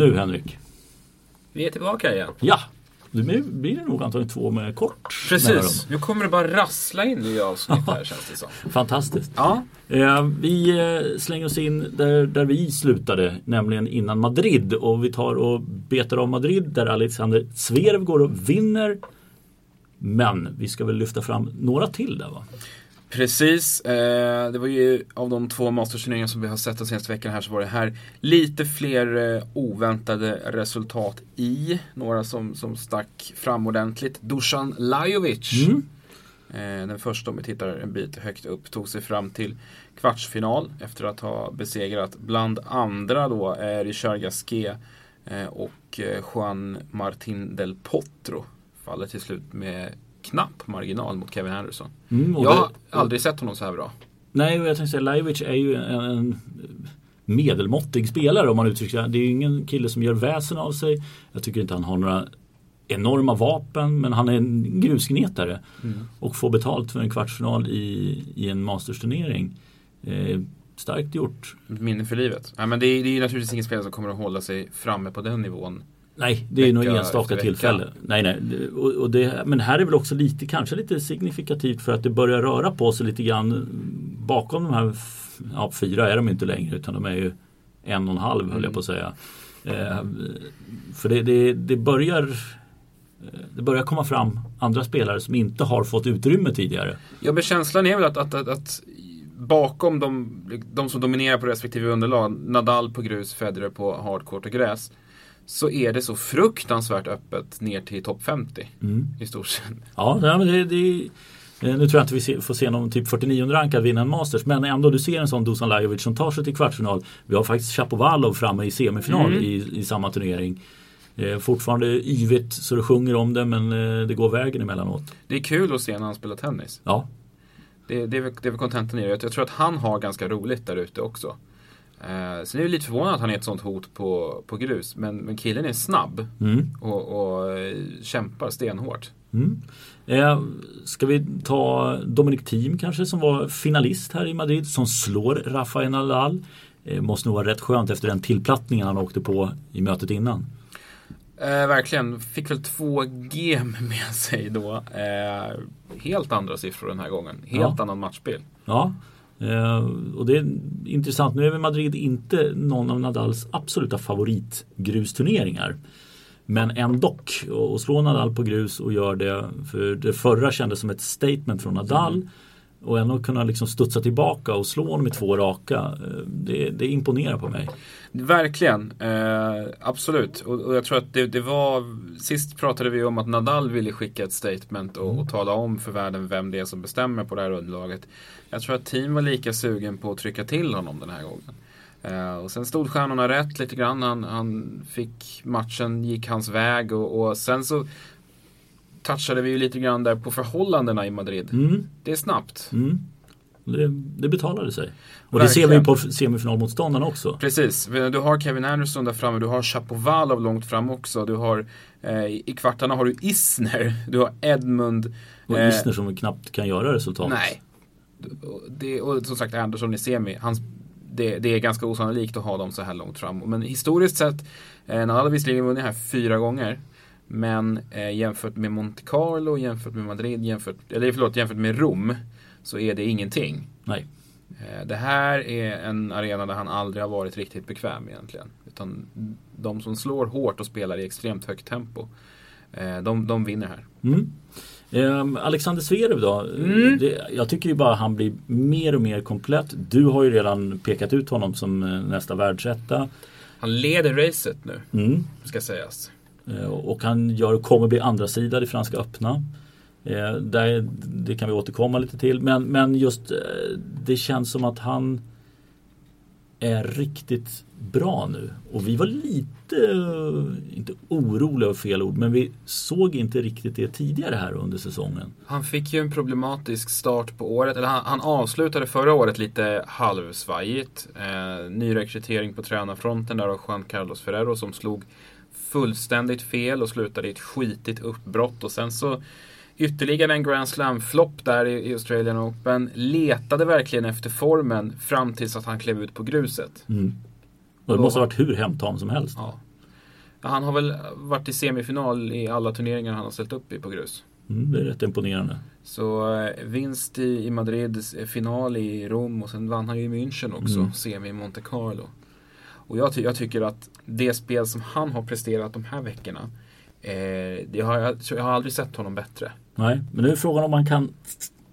Nu Henrik. Vi är tillbaka igen. Ja, det blir det nog antagligen två med kort Precis, nu kommer det bara rassla in nya avsnitt här känns det som. Fantastiskt. Ja. Eh, vi eh, slänger oss in där, där vi slutade, nämligen innan Madrid. Och vi tar och betar av Madrid där Alexander Zverev går och vinner. Men vi ska väl lyfta fram några till där va? Precis, eh, det var ju av de två mastersturneringar som vi har sett den senaste veckan här så var det här lite fler eh, oväntade resultat i. Några som, som stack fram ordentligt. Dusan Lajovic. Mm. Eh, den första om vi tittar en bit högt upp tog sig fram till kvartsfinal efter att ha besegrat bland andra då eh, Richard Gasquet eh, och eh, Juan Martin del Potro. Faller till slut med knapp marginal mot Kevin Anderson. Mm, Jag har det- aldrig sett honom så här bra. Nej, och jag tänkte säga Lajovic är ju en, en medelmåttig spelare om man uttrycker det. Det är ju ingen kille som gör väsen av sig. Jag tycker inte han har några enorma vapen men han är en grusgnetare. Och får betalt för en kvartsfinal i, i en mastersturnering. Eh, starkt gjort. Minne för livet. Ja, men det, är, det är ju naturligtvis ingen spelare som kommer att hålla sig framme på den nivån. Nej, det är nog enstaka tillfälle. Nej, nej. Och, och det, men här är väl också lite, kanske lite signifikativt för att det börjar röra på sig lite grann bakom de här, ja fyra är de inte längre utan de är ju en och en halv höll jag på att säga. Eh, för det, det, det börjar eh, det börjar komma fram andra spelare som inte har fått utrymme tidigare. Ja, men känslan är väl att, att, att, att bakom de, de som dominerar på respektive underlag, Nadal på grus, Federer på hardcourt och gräs, så är det så fruktansvärt öppet ner till topp 50 Mm. i stort sett. Ja, men det, det, eh, nu tror jag inte vi får se någon typ 49 rankad vinna en Masters men ändå du ser en sån Dusan Lajovic som tar sig till kvartsfinal. Vi har faktiskt Chapovalov framme i semifinal Mm. i, i samma turnering. Eh, fortfarande yvigt så det sjunger om det men eh, det går vägen emellanåt. Det är kul att se när han spelar tennis. Ja, Det, det, är, väl- det är väl kontentan i det. Jag tror att han har ganska roligt där ute också. Eh, sen är jag lite förvånad att han är ett sånt hot på, på grus. Men, men killen är snabb mm. och, och eh, kämpar stenhårt. Mm. Eh, ska vi ta Dominic Thiem kanske som var finalist här i Madrid som slår Rafael Nadal. Eh, måste nog vara rätt skönt efter den tillplattningen han åkte på i mötet innan. Eh, verkligen. Fick väl två G med sig då. Eh, helt andra siffror den här gången. Helt Ja. annan matchbild. Ja, Eh, och det är intressant. Nu är väl Madrid inte någon av Nadals absoluta favoritgrusturneringar. Men ändå, och slå Nadal på grus och gör det, för det förra kändes som ett statement från Nadal. Mm. Och ändå kunna liksom studsa tillbaka och slå honom i två raka. Eh, det, det imponerar på mig. Verkligen, eh, absolut. Och, och jag tror att det, det var, sist pratade vi om att Nadal ville skicka ett statement och, och tala om för världen vem det är som bestämmer på det här underlaget. Jag tror att team var lika sugen på att trycka till honom den här gången. Eh, och sen stod stjärnorna rätt lite grann. Han, han fick matchen, gick hans väg och, och sen så touchade vi ju lite grann där på förhållandena i Madrid. Mm, Det är snabbt. mm. Det, det betalade sig. Och det ser vi på semifinalmotståndarna också. Precis, du har Kevin Anderson där framme, du har Chapovalov långt fram också. Du har, eh, I kvartarna har du Isner, du har Edmund. Och eh, Isner som knappt kan göra resultat. Nej. Det, och som sagt Anderson i semi, hans, det, det är ganska osannolikt att ha dem så här långt fram. Men historiskt sett, eh, Nadal har visserligen vunnit här fyra gånger. Men eh, jämfört med Monte Carlo, jämfört med Madrid, jämfört, eller förlåt, jämfört med Rom så är det ingenting. Nej. Eh, Det här är en arena där han aldrig har varit riktigt bekväm egentligen. Utan de som slår hårt och spelar i extremt högt tempo, eh, de, de vinner här. Mm. Ehm, Alexander Zverev då? Mm. Det, jag tycker ju bara han blir mer och mer komplett. Du har ju redan pekat ut honom som eh, nästa världsetta. Han leder racet nu, Mm. ska sägas. Eh, och han gör, kommer bli andra sida i Franska öppna. Eh, där, det kan vi återkomma lite till. Men, men just eh, det känns som att han är riktigt bra nu. Och vi var lite, inte oroliga över fel ord, men vi såg inte riktigt det tidigare här under säsongen. Han fick ju en problematisk start på året, eller han, han avslutade förra året lite halvsvajigt. Eh, nyrekrytering på tränarfronten där av Juan Carlos Ferrero som slog fullständigt fel och slutade i ett skitigt uppbrott. Och sen så ytterligare en Grand Slam-flopp där i, Australian Open. Letade verkligen efter formen fram tills att han klev ut på gruset. Mm. Och det måste ha varit hur hemtam som helst. Ja. Han har väl varit i semifinal i alla turneringar han har ställt upp i på grus. Mm, det är rätt imponerande. Så eh, vinst i, i Madrid, final i Rom och sen vann han ju i München också, mm. semi i Monte Carlo. Och jag, ty jag, tycker att det spel som han har presterat de här veckorna, eh, har jag, jag har aldrig sett honom bättre. Nej, men nu är frågan om man kan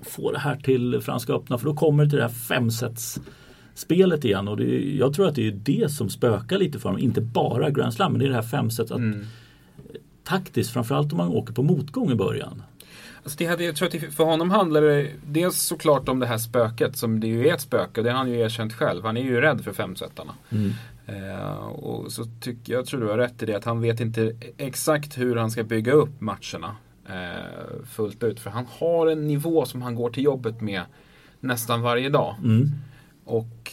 få det här till Franska öppna för då kommer det till det här femsets spelet igen och det, jag tror att det är det som spökar lite för honom. Inte bara Grand Slam men det är det här femsets. Mm. Taktiskt, framförallt om man åker på motgång i början. Alltså det hade, jag tror att för honom handlar det dels såklart om det här spöket som det ju är ett spöke. Det har han ju erkänt själv. Han är ju rädd för femsetarna. Mm. Eh, och så tycker jag tror du har rätt i det att han vet inte exakt hur han ska bygga upp matcherna eh, fullt ut. För han har en nivå som han går till jobbet med nästan varje dag. Mm. Och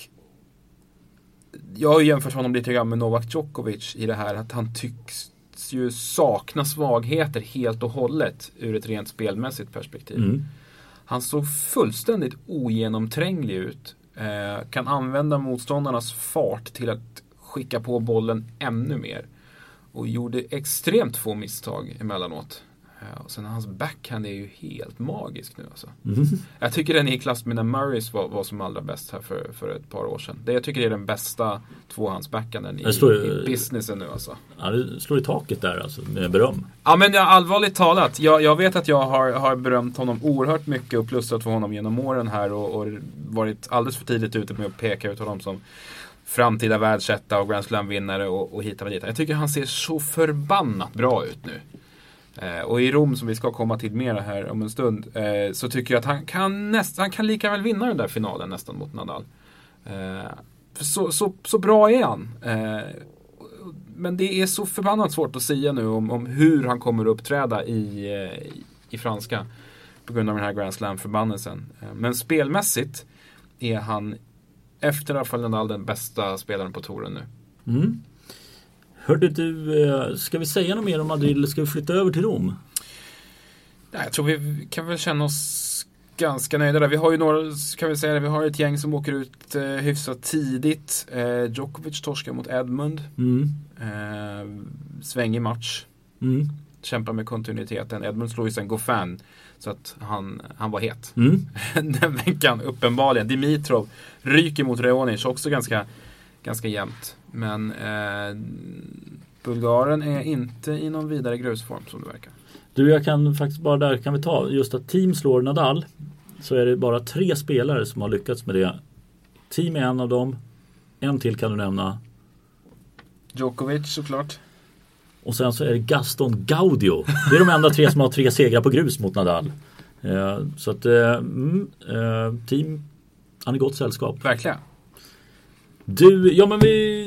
jag har jämfört honom lite grann med Novak Djokovic i det här att han tycks ju sakna svagheter helt och hållet ur ett rent spelmässigt perspektiv. Mm. Han såg fullständigt ogenomtränglig ut. Eh, kan använda motståndarnas fart till att skicka på bollen ännu mer. Och gjorde extremt få misstag emellanåt. Och sen hans backhand är ju helt magisk nu alltså. Mm. Jag tycker den är i klass med när Murrays var, var som allra bäst här för, för ett par år sedan. Det jag tycker är den bästa tvåhandsbackhanden i, i businessen nu alltså. Ja, det slår i taket där alltså med beröm. Ja men jag, allvarligt talat. Jag, jag vet att jag har, har berömt honom oerhört mycket och plussat för honom genom åren här och, och varit alldeles för tidigt ute med att peka ut honom som framtida världsetta och Grand Slam-vinnare och, och hit och dit. Jag tycker han ser så förbannat bra ut nu. Eh, och i Rom, som vi ska komma till mer här om en stund, eh, så tycker jag att han kan, näst, han kan lika väl vinna den där finalen nästan mot Nadal. Eh, så, så, så bra är han. Eh, men det är så förbannat svårt att säga nu om, om hur han kommer att uppträda i, eh, i franska. På grund av den här Grand Slam-förbannelsen. Eh, men spelmässigt är han efter Rafael Nadal den bästa spelaren på touren nu. Mm. Hörde du, eh, ska vi säga något mer om Madrid eller ska vi flytta över till Rom? Ja, jag tror vi kan väl känna oss ganska nöjda där. Vi har ju några, kan vi säga vi har ett gäng som åker ut eh, hyfsat tidigt. Eh, Djokovic torskar mot Edmund. Mm. Eh, svängig match. Mm. Kämpar med kontinuiteten. Edmund slår ju sen Goffin. Så att han, han var het. Mm. Den veckan, uppenbarligen. Dimitrov ryker mot Reonic, också ganska, ganska jämnt. Men eh, Bulgaren är inte i någon vidare grusform som det verkar. Du, jag kan faktiskt bara där kan vi ta just att team slår Nadal. Så är det bara tre spelare som har lyckats med det. Team är en av dem. En till kan du nämna. Djokovic såklart. Och sen så är det Gaston Gaudio. Det är de enda tre som har tre segrar på grus mot Nadal. Eh, så att eh, mm, eh, team, han är gott sällskap. Verkligen. Du, ja men vi,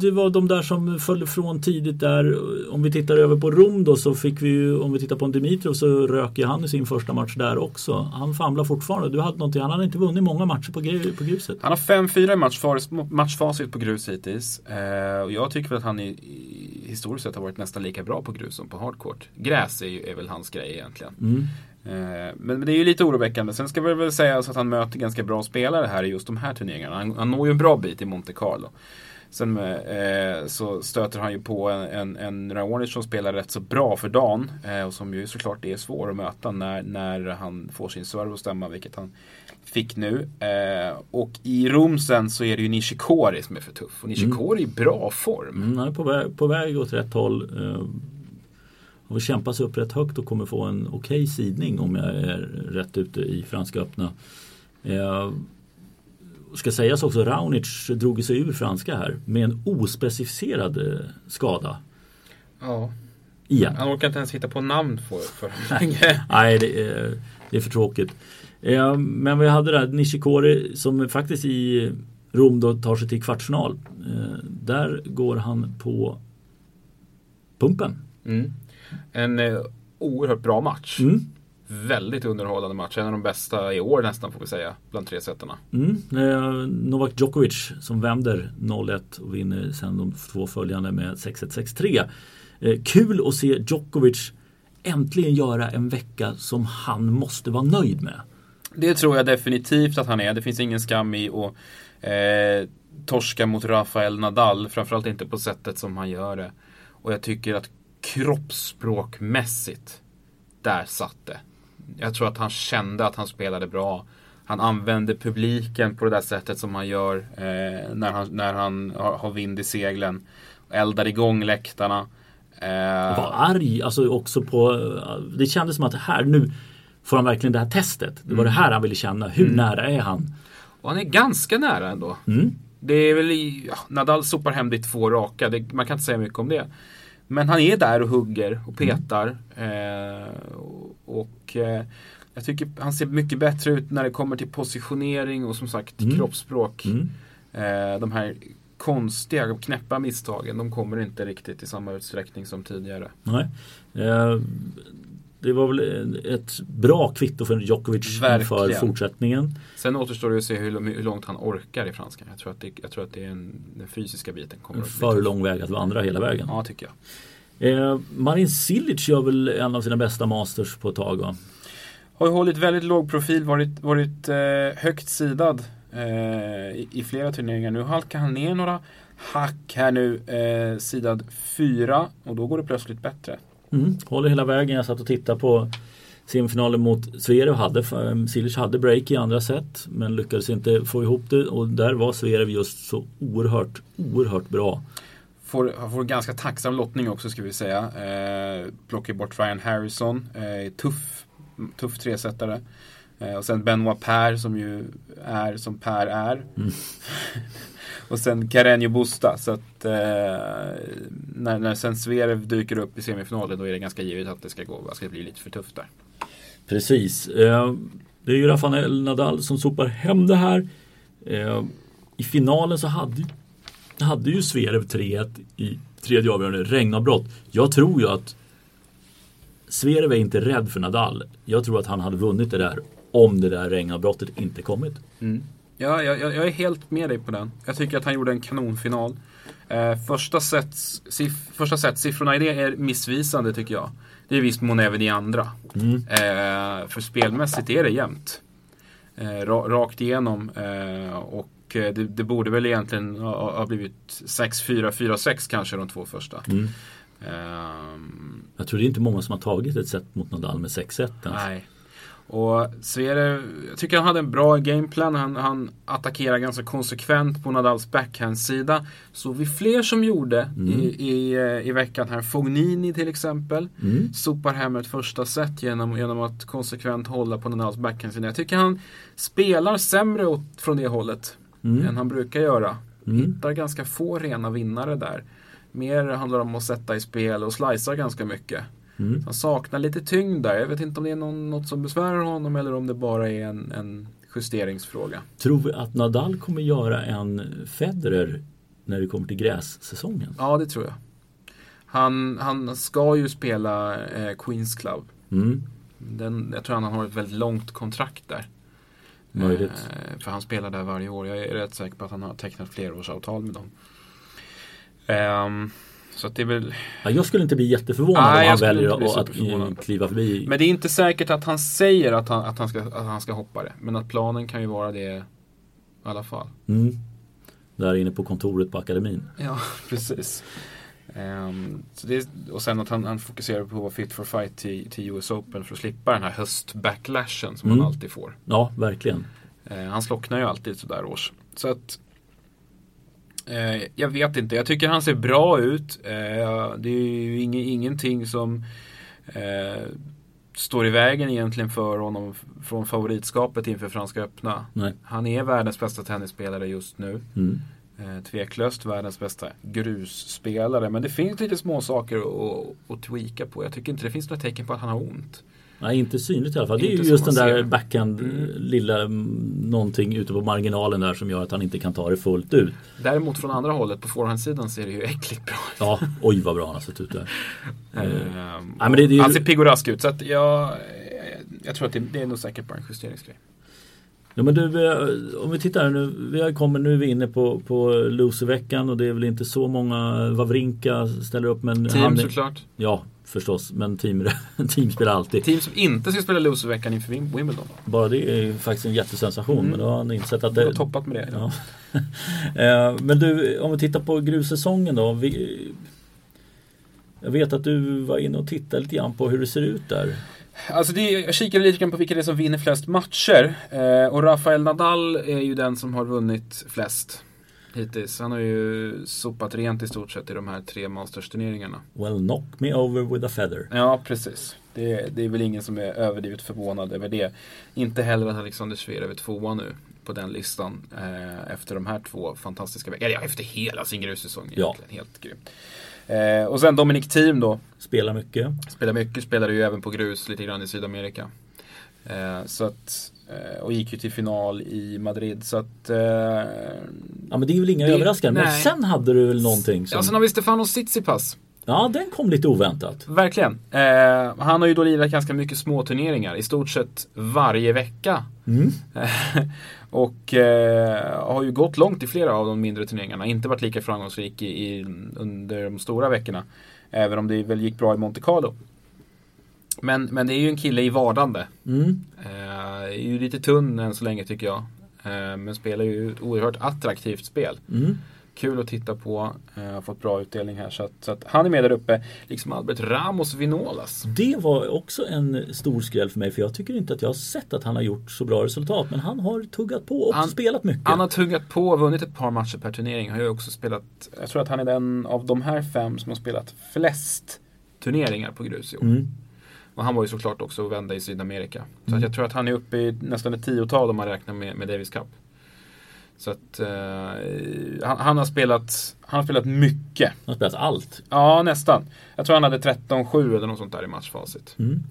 det var de där som föll från tidigt där. Om vi tittar över på Rom då så fick vi ju, om vi tittar på Dimitrov så röker han i sin första match där också. Han famlar fortfarande. Du hade någonting, han hade inte vunnit många matcher på, på gruset. Han har 5-4 i matchfacit på grus hittills. Eh, och jag tycker väl att han i, historiskt sett har varit nästan lika bra på grus som på hardcourt. Gräs är, ju, är väl hans grej egentligen. Mm. Eh, men det är ju lite oroväckande. Sen ska vi väl säga att han möter ganska bra spelare här i just de här turneringarna. Han, han når ju en bra bit i Monte Carlo. Sen eh, så stöter han ju på en, en, en Raonic som spelar rätt så bra för dagen. Eh, och som ju såklart är svår att möta när, när han får sin serve att stämma, vilket han fick nu. Eh, och i Rom sen så är det ju Nishikori som är för tuff. Och Nishikori mm. är i bra form. Mm, han är på väg, på väg åt rätt håll. Eh, och kämpar sig upp rätt högt och kommer få en okej okay sidning om jag är rätt ute i Franska öppna. Eh, ska sägas också, Raonic drog sig ur franska här med en ospecificerad eh, skada. Ja. Igen. Han orkar inte ens hitta på namn för, för Nej, det är, det är för tråkigt. Eh, men vi hade där Nishikori som faktiskt i Rom då tar sig till kvartsfinal. Eh, där går han på pumpen. Mm. En eh, oerhört bra match. Mm. Väldigt underhållande match. En av de bästa i år nästan får vi säga. Bland tre sätterna. Mm. Eh, Novak Djokovic som vänder 0-1 och vinner sen de två följande med 6-1, 6-3. Eh, kul att se Djokovic äntligen göra en vecka som han måste vara nöjd med. Det tror jag definitivt att han är. Det finns ingen skam i att eh, torska mot Rafael Nadal. Framförallt inte på sättet som han gör det. Och jag tycker att kroppsspråkmässigt, där satt det. Jag tror att han kände att han spelade bra. Han använde publiken på det där sättet som han gör eh, när han, när han har, har vind i seglen. Eldar igång läktarna. Eh, var arg alltså också på eh, Det kändes som att här nu får han verkligen det här testet. Det var mm. det här han ville känna. Hur mm. nära är han? Och han är ganska nära ändå. Mm. Det är väl ja, Nadal sopar hem det i två raka. Det, man kan inte säga mycket om det. Men han är där och hugger och petar. Mm. Eh, och eh, jag tycker han ser mycket bättre ut när det kommer till positionering och som sagt mm. kroppsspråk. Mm. Eh, de här konstiga, knäppa misstagen, de kommer inte riktigt i samma utsträckning som tidigare. Nej. Det var väl ett bra kvitto för Djokovic för fortsättningen. Sen återstår det att se hur, hur långt han orkar i franskan. Jag tror att det, jag tror att det är en, den fysiska biten. Kommer en för lång väg att vandra hela vägen. Ja, tycker jag. Eh, Marin Cilic gör väl en av sina bästa masters på ett tag va? Har ju hållit väldigt låg profil, varit, varit eh, högt sidad eh, i, i, flera turneringar. Nu halkar han ner några hack här nu, eh, sidad fyra och då går det plötsligt bättre. Mm, håller hela vägen. Jag satt och tittade på semifinalen mot Zverev. Hade, Silic hade break i andra set men lyckades inte få ihop det och där var Zverev just så oerhört, oerhört bra. Får, får ganska tacksam lottning också ska vi säga. Eh, plockar bort Ryan Harrison. Eh, tuff, tuff tresetare. Eh, och sen Benoit Per som ju är som Per är. Mm. och sen Carreño Busta. Så att eh, när, när sen Zverev dyker upp i semifinalen då är det ganska givet att det ska gå, ska bli lite för tufft där. Precis. Eh, det är ju Rafael Nadal som sopar hem det här. Eh, I finalen så hade, hade ju Zverev 3-1 i tredje avgörande regnavbrott. Jag tror ju att Zverev är inte rädd för Nadal. Jag tror att han hade vunnit det där om det där regnavbrottet inte kommit. Mm. Ja, jag, jag, är helt med dig på den. Jag tycker att han gjorde en kanonfinal. Eh, första, set, siff, första set, siffrorna i det är missvisande tycker jag. Det är visst mån även i andra. Mm. Eh, för spelmässigt är det jämnt. Eh, rakt igenom. Eh, och eh, det, det, borde väl egentligen ha, ha blivit 6-4, 4-6 kanske de två första. Mm. Um, jag tror det är inte många som har tagit ett set mot Nadal med 6-1. Nej. Och Zverev, jag tycker han hade en bra gameplan. Han, han attackerar ganska konsekvent på Nadals backhand-sida. Så vi fler som gjorde mm. i, i, eh, i veckan här. Fognini till exempel. Mm. Sopar hem ett första set genom, genom att konsekvent hålla på Nadals backhand-sida. Jag tycker han spelar sämre åt, från det hållet mm. än han brukar göra. Mm. Hittar ganska få rena vinnare där. Mer handlar om att sätta i spel och slicea ganska mycket. Mm. Han saknar lite tyngd där. Jag vet inte om det är någon, något som besvärar honom eller om det bara är en, en justeringsfråga. Tror vi att Nadal kommer göra en Federer när det kommer till grässäsongen? Ja, det tror jag. Han, han ska ju spela eh, Queens Club. Mm. Den, jag tror han har ett väldigt långt kontrakt där. Möjligt. Eh, för han spelar där varje år. Jag är rätt säker på att han har tecknat flerårsavtal med dem. Um, så det är väl... Ja, jag skulle inte bli jätteförvånad Nej, om han väljer att kliva förbi. Men det är inte säkert att han säger att han, att han, ska, att han ska hoppa det. Men att planen kan ju vara det i alla fall. Mm. Där inne på kontoret på akademin. Ja, precis. Um, är, och sen att han, han, fokuserar på att vara fit for fight till, till US Open för att slippa den här höstbacklashen som mm. man alltid får. Ja, verkligen. Uh, han slocknar ju alltid sådär års. Så att Eh, jag vet inte, jag tycker han ser bra ut. Eh, det är ju ing ingenting som eh, står i vägen egentligen för honom från favoritskapet inför Franska öppna. Nej. Han är världens bästa tennisspelare just nu. Mm. Eh, tveklöst världens bästa grusspelare. Men det finns lite små saker att, att tweaka på. Jag tycker inte det finns några tecken på att han har ont. Nej, inte synligt i alla fall. Det är ju just den där backhand mm. lilla mm, någonting ute på marginalen där som gör att han inte kan ta det fullt ut. Däremot från andra hållet på forehandsidan ser det ju äckligt bra ut. Ja, oj vad bra han har sett ut där. uh, Nej, men det, det, han ser pigg och rask ut så att jag, jag tror att det, det är nog säkert bara en justeringsgrej. Ja men du, om vi tittar nu, vi kommer, nu är vi inne på, på loserveckan och det är väl inte så många, Wawrinka ställer upp men Team han, såklart. Ja, förstås. Men team, team spelar alltid. Team som inte ska spela loserveckan inför Wimbledon. Bara det är faktiskt en jättesensation. Mm. Men då har han insett att det... har toppat med det. Ja. Eh, men du, om vi tittar på grussäsongen då. Vi, Jag vet att du var inne och tittade lite grann på hur det ser ut där. Alltså det, jag kikade lite grann på vilka det är som vinner flest matcher. Eh, och Rafael Nadal är ju den som har vunnit flest hittills. Han har ju sopat rent i stort sett i de här tre Masters-turneringarna. Well, knock me over with a feather. Ja, precis. Det, det är väl ingen som är överdrivet förvånad över det. Inte heller att Alexander Zverev är tvåa nu på den listan eh, efter de här två fantastiska veckorna. Eller ja, efter hela sin grussäsong egentligen. Ja. Helt grymt. Eh, och sen Dominic Thiem då. Spelar mycket. Spelar mycket, spelade ju även på grus lite grann i Sydamerika. Eh, så att, och gick ju till final i Madrid. Så att, eh, ja men det är väl inga överraskningar. Men sen hade du väl någonting som... Ja, sen har vi Stefano Tsitsipas. Ja, den kom lite oväntat. Verkligen. Eh, han har ju då lirat ganska mycket små turneringar i stort sett varje vecka. Mm. och eh, har ju gått långt i flera av de mindre turneringarna. Inte varit lika framgångsrik i, i, under de stora veckorna. Även om det väl gick bra i Monte Carlo. Men, men det är ju en kille i vardande. Mm. Är ju lite tunn än så länge tycker jag. Eh, men spelar ju ett oerhört attraktivt spel. Mm kul att titta på. Eh, har fått bra utdelning här. Så att, så att, han är med där uppe. Liksom Albert Ramos Vinolas. Det var också en stor skräll för mig. För jag tycker inte att jag har sett att han har gjort så bra resultat. Men han har tuggat på och han, spelat mycket. Han har tuggat på och vunnit ett par matcher per turnering. Han har ju också spelat. Jag tror att han är den av de här fem som har spelat flest turneringar på grus i år. Mm. Och han var ju såklart också vända i Sydamerika. Så mm. jag tror att han är uppe i nästan ett tiotal om man räknar med, med Davis Cup. Så att uh, han, han, har spelat, han har spelat mycket. Han har spelat allt? Ja, nästan. Jag tror han hade 13-7 eller något sånt där i matchfacit. Mm.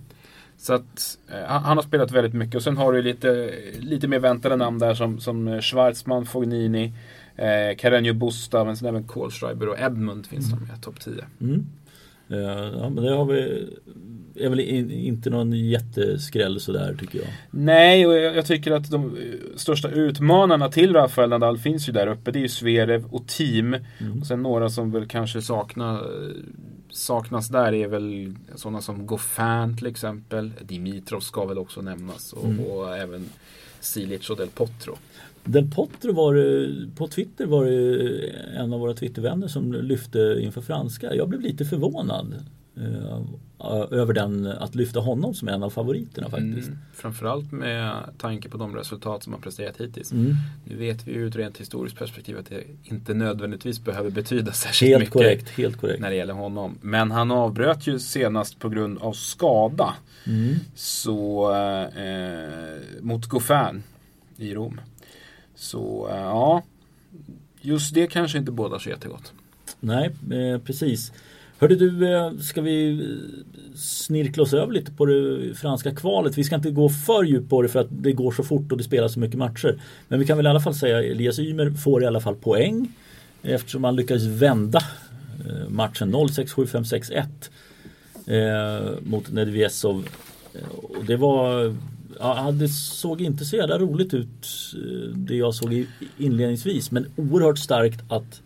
Så att uh, han, har spelat väldigt mycket. Och sen har du lite, lite mer väntade namn där som, som Schwarzman, Fognini, eh, Carreño Busta, men sen även Kohlschreiber och Edmund finns mm. de med, topp 10. Mm. Ja, men det har vi är väl inte någon jätteskräll sådär tycker jag. Nej, och jag, tycker att de största utmanarna till Rafael Nadal finns ju där uppe. Det är ju Zverev och Team. Mm. Och sen några som väl kanske saknar, saknas där är väl sådana som Goffin till exempel. Dimitrov ska väl också nämnas. Och, mm. och även Silic och Del Potro. Del Potro var på Twitter var det en av våra Twittervänner som lyfte inför franska. Jag blev lite förvånad. Eh, över den, att lyfta honom som en av favoriterna faktiskt. Mm, framförallt med tanke på de resultat som han presterat hittills. Mm. Nu vet vi ju ur ett rent historiskt perspektiv att det inte nödvändigtvis behöver betyda särskilt helt mycket korrekt, helt korrekt. när det gäller honom. Men han avbröt ju senast på grund av skada. Mm. Så eh, mot Goffin i Rom. Så eh, ja, just det kanske inte bådar så jättegott. Nej, eh, precis. Hörde du, eh, ska vi snirkla oss över lite på det franska kvalet? Vi ska inte gå för djupt på det för att det går så fort och det spelas så mycket matcher. Men vi kan väl i alla fall säga att Elias Ymer får i alla fall poäng eftersom han lyckades vända matchen 0-6, 7-5, 6-1 mot Nedvesov. Och det var Ja, det såg inte så jävla roligt ut det jag såg inledningsvis men oerhört starkt att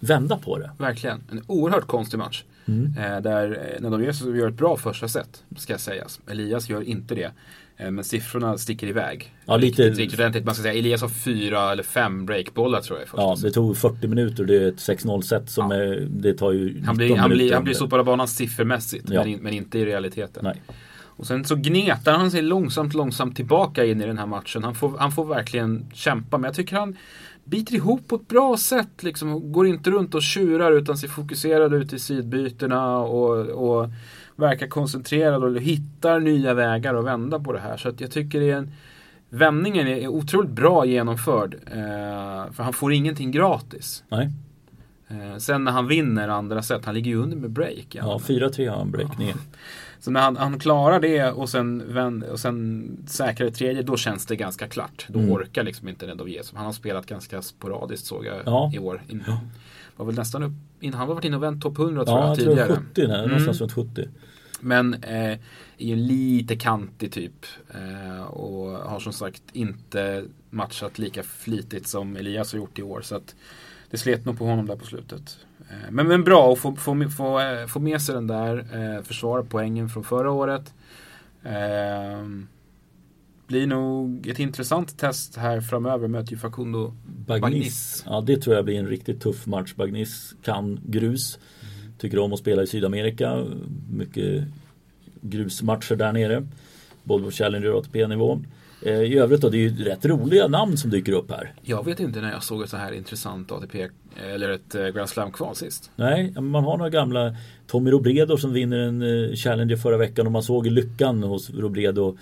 vända på det. Verkligen. En oerhört konstig match. Mm. Eh, där eh, Nadovjes gör ett bra första set, ska sägas. Elias gör inte det. Eh, men siffrorna sticker iväg. Ja, lite... Riktigt, riktigt ordentligt. Man ska säga Elias har fyra eller fem breakbollar tror jag. Ja, det tog 40 minuter. Det är ett 6-0 set som ja. är, det tar ju Han blir, han blir, han blir sopad av banan siffermässigt. Ja. Men, men, inte i realiteten. Nej. Och sen så gnetar han sig långsamt, långsamt tillbaka in i den här matchen. Han får, han får verkligen kämpa. Men jag tycker han biter ihop på ett bra sätt. Liksom. Går inte runt och tjurar utan ser fokuserad ut i sidbytena och, och verkar koncentrerad och hittar nya vägar att vända på det här. Så jag tycker det är en, vändningen är otroligt bra genomförd. Eh, för han får ingenting gratis. Nej. Eh, sen när han vinner andra set, han ligger ju under med break. Ja, 4-3 har han break ner. Så när han, han klarar det och sen, och sen säkrar det tredje, då känns det ganska klart. Då mm. orkar liksom inte Nedoviev. Han har spelat ganska sporadiskt såg jag ja. i år. In, ja. Var väl nästan upp, in, han har varit inne och vänt topp 100 tror ja, jag tidigare. Ja, 70, nej, mm. någonstans runt 70. Men eh, är ju lite kantig typ. Eh, och har som sagt inte matchat lika flitigt som Elias har gjort i år. Så att det slet nog på honom där på slutet. Eh, men, men bra att få, få, få, eh, få med sig den där, eh, försvara poängen från förra året. Eh, blir nog ett intressant test här framöver möter ju Facundo Bagnis. Bagnis. Ja det tror jag blir en riktigt tuff match. Bagnis kan grus. Tycker om att spela i Sydamerika. Mycket grusmatcher där nere. Både på Challenger och ATP-nivå. Eh, I övrigt då, det är ju rätt roliga namn som dyker upp här. Jag vet inte när jag såg ett så här intressant ATP eller ett eh, Grand Slam-kval sist. Nej, man har några gamla Tommy Robredo som vinner en eh, Challenger förra veckan och man såg lyckan hos Robredo.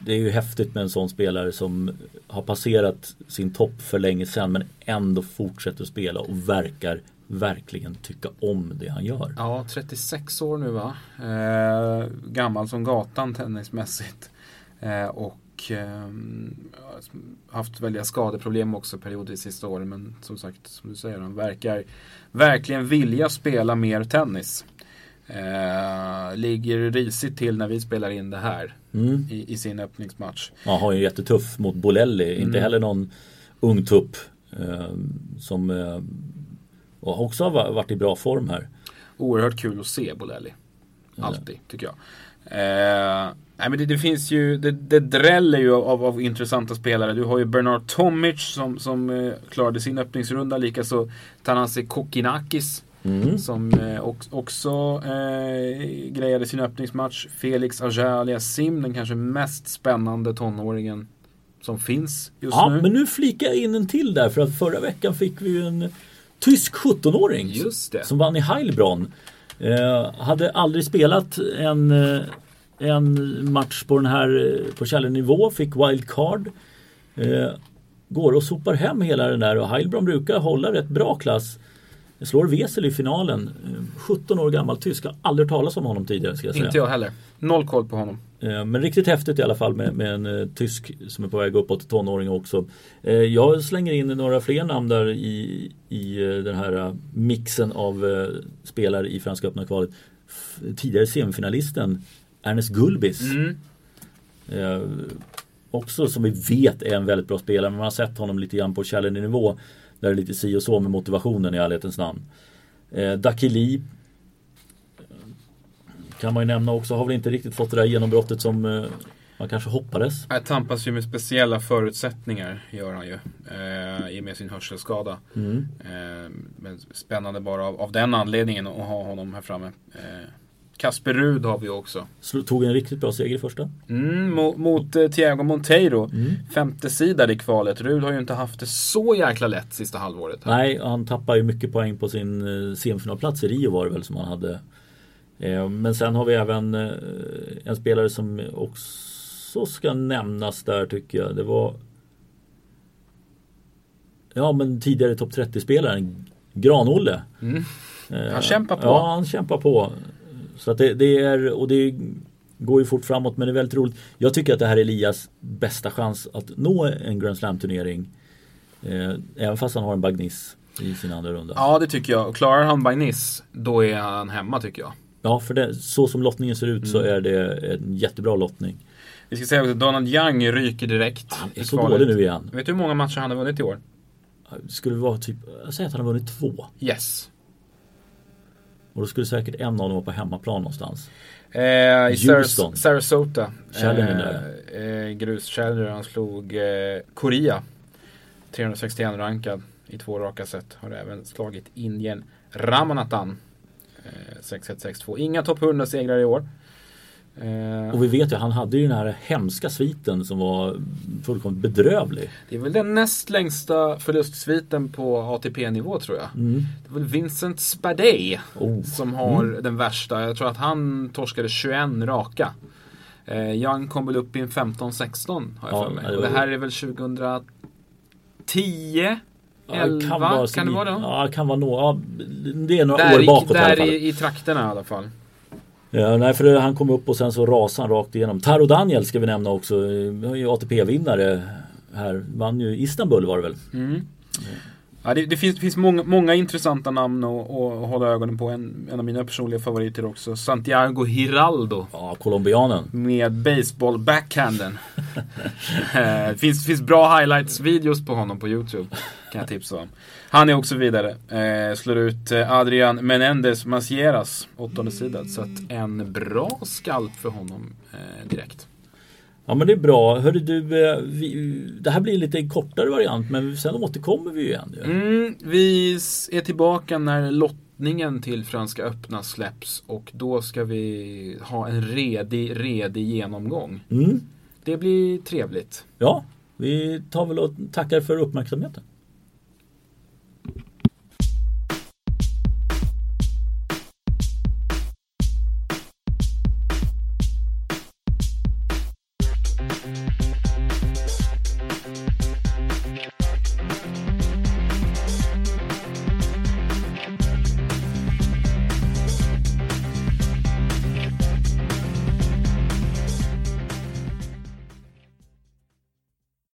Det är ju häftigt med en sån spelare som har passerat sin topp för länge sedan men ändå fortsätter spela och verkar verkligen tycka om det han gör. Ja, 36 år nu va? Eh, gammal som gatan tennismässigt. Eh, och eh, haft väldiga skadeproblem också periodvis sista åren. Men som sagt, som du säger, han verkar verkligen vilja spela mer tennis. Eh, ligger risigt till när vi spelar in det här mm. i, i, sin öppningsmatch. Ja, har ju jättetuff mot Bolelli. Mm. Inte heller någon ung tupp eh, som eh, också har varit i bra form här. Oerhört kul att se Bolelli. Alltid, tycker jag. Eh, nej, men det, det, finns ju, det, det dräller ju av, av, intressanta spelare. Du har ju Bernard Tomic som, som eh, klarade sin öppningsrunda. Likaså Tanasi Kokinakis. Mm. Som eh, också eh, grejade sin öppningsmatch. Felix Auger Sim, den kanske mest spännande tonåringen som finns just ja, nu. Men nu flikar jag in en till där för att förra veckan fick vi ju en tysk 17-åring som vann i Heilbronn. Eh, hade aldrig spelat en, eh, en match på den här eh, på nivå, fick wildcard. Eh, går och sopar hem hela den där och Heilbronn brukar hålla rätt bra klass. Slår Wesel i finalen. Eh, 17 år gammal tysk, har aldrig talat om honom tidigare. Ska jag säga. Inte jag heller. Noll koll på honom. Eh, men riktigt häftigt i alla fall med, med en uh, tysk som är på väg uppåt, tonåring också. Uh, jag slänger in några fler namn där i, i den här mixen av spelare i Franska öppna kvalet. Tidigare semifinalisten Ernest Gulbis. Mm. också som vi vet är en väldigt bra spelare, men man har sett honom lite grann på challenger-nivå. Där det är lite si och så med motivationen i ärlighetens namn. Eh, Dakili kan man ju nämna också, har väl inte riktigt fått det där genombrottet som eh, man kanske hoppades. Han tampas ju med speciella förutsättningar, gör han ju. Eh, I och med sin hörselskada. Mm. Eh, men spännande bara av, av, den anledningen att ha honom här framme. Kasper Rud har vi också. Tog en riktigt bra seger i första. Mm, mot, mot eh, Thiago Monteiro. Mm. Femte sida i kvalet. Rud har ju inte haft det så jäkla lätt sista halvåret. Här. Nej, han tappar ju mycket poäng på sin semifinalplats i Rio var det väl som han hade. Eh, men sen har vi även eh, en spelare som också ska nämnas där tycker jag. Det var Ja men tidigare topp 30-spelaren Gran-Olle. Mm. Eh, han kämpar på. Ja, han kämpar på. Så att det, det, är, och det går ju fort framåt men det är väldigt roligt. Jag tycker att det här är Elias bästa chans att nå en Grand Slam-turnering. Eh, även fast han har en Bagnis i sin andra runda. Ja det tycker jag. Klarar han Bagnis då är han hemma tycker jag. Ja för det, så som lottningen ser ut mm. så är det en jättebra lottning. Vi ska säga att Donald Young ryker direkt. Han är så dålig nu igen. Vet du hur många matcher han har vunnit i år? Det skulle vara typ, jag säger att han har vunnit två. Yes. Och då skulle säkert en av dem vara på hemmaplan någonstans. Eh, I Saras Sarasota. Challenger eh, eh, Grus Challenger. Han slog eh, Korea. 361 rankad i två raka set. Har även slagit Indien Ramanathan. Eh, 6-1-6-2. Inga topp 100 segrar i år. Eh, och vi vet ju, han hade ju den här hemska sviten som var fullkomligt bedrövlig. Det är väl den näst längsta förlustsviten på ATP-nivå tror jag. Mm. Det var Vincent Spadey oh. som har mm. den värsta. Jag tror att han torskade 21 raka. Eh, Young kom väl upp i en 15-16 har jag ja, för mig. Och det här är väl 2010? 11? Kan, vara, kan det vara då? Ja, kan vara några. Det är några där år bakåt i, där i alla fall. I, i trakterna i alla fall. Ja, nej, för han kom upp och sen så rasade han rakt igenom. Taro Daniel ska vi nämna också. ATP-vinnare här. Vann ju Istanbul var det väl? Mm. Ja, det, det, finns, det finns många, många, intressanta namn att, att hålla ögonen på. En, en, av mina personliga favoriter också. Santiago Hiraldo. Ja, colombianen. Med baseball-backhanden. det eh, finns, finns bra highlights-videos på honom på YouTube. Kan jag tipsa om. Han är också vidare. Eh, slår ut eh, Adrian Menendez Masieras, åttonde sidan. Så att en bra skalp för honom eh, direkt. Ja men det är bra. Hörru du, eh, vi, det här blir en lite kortare variant men sen återkommer vi ju igen. Ju. Mm, vi är tillbaka när lottningen till Franska öppna släpps och då ska vi ha en redig, redig genomgång. Mm. Det blir trevligt. Ja, vi tar väl och tackar för uppmärksamheten.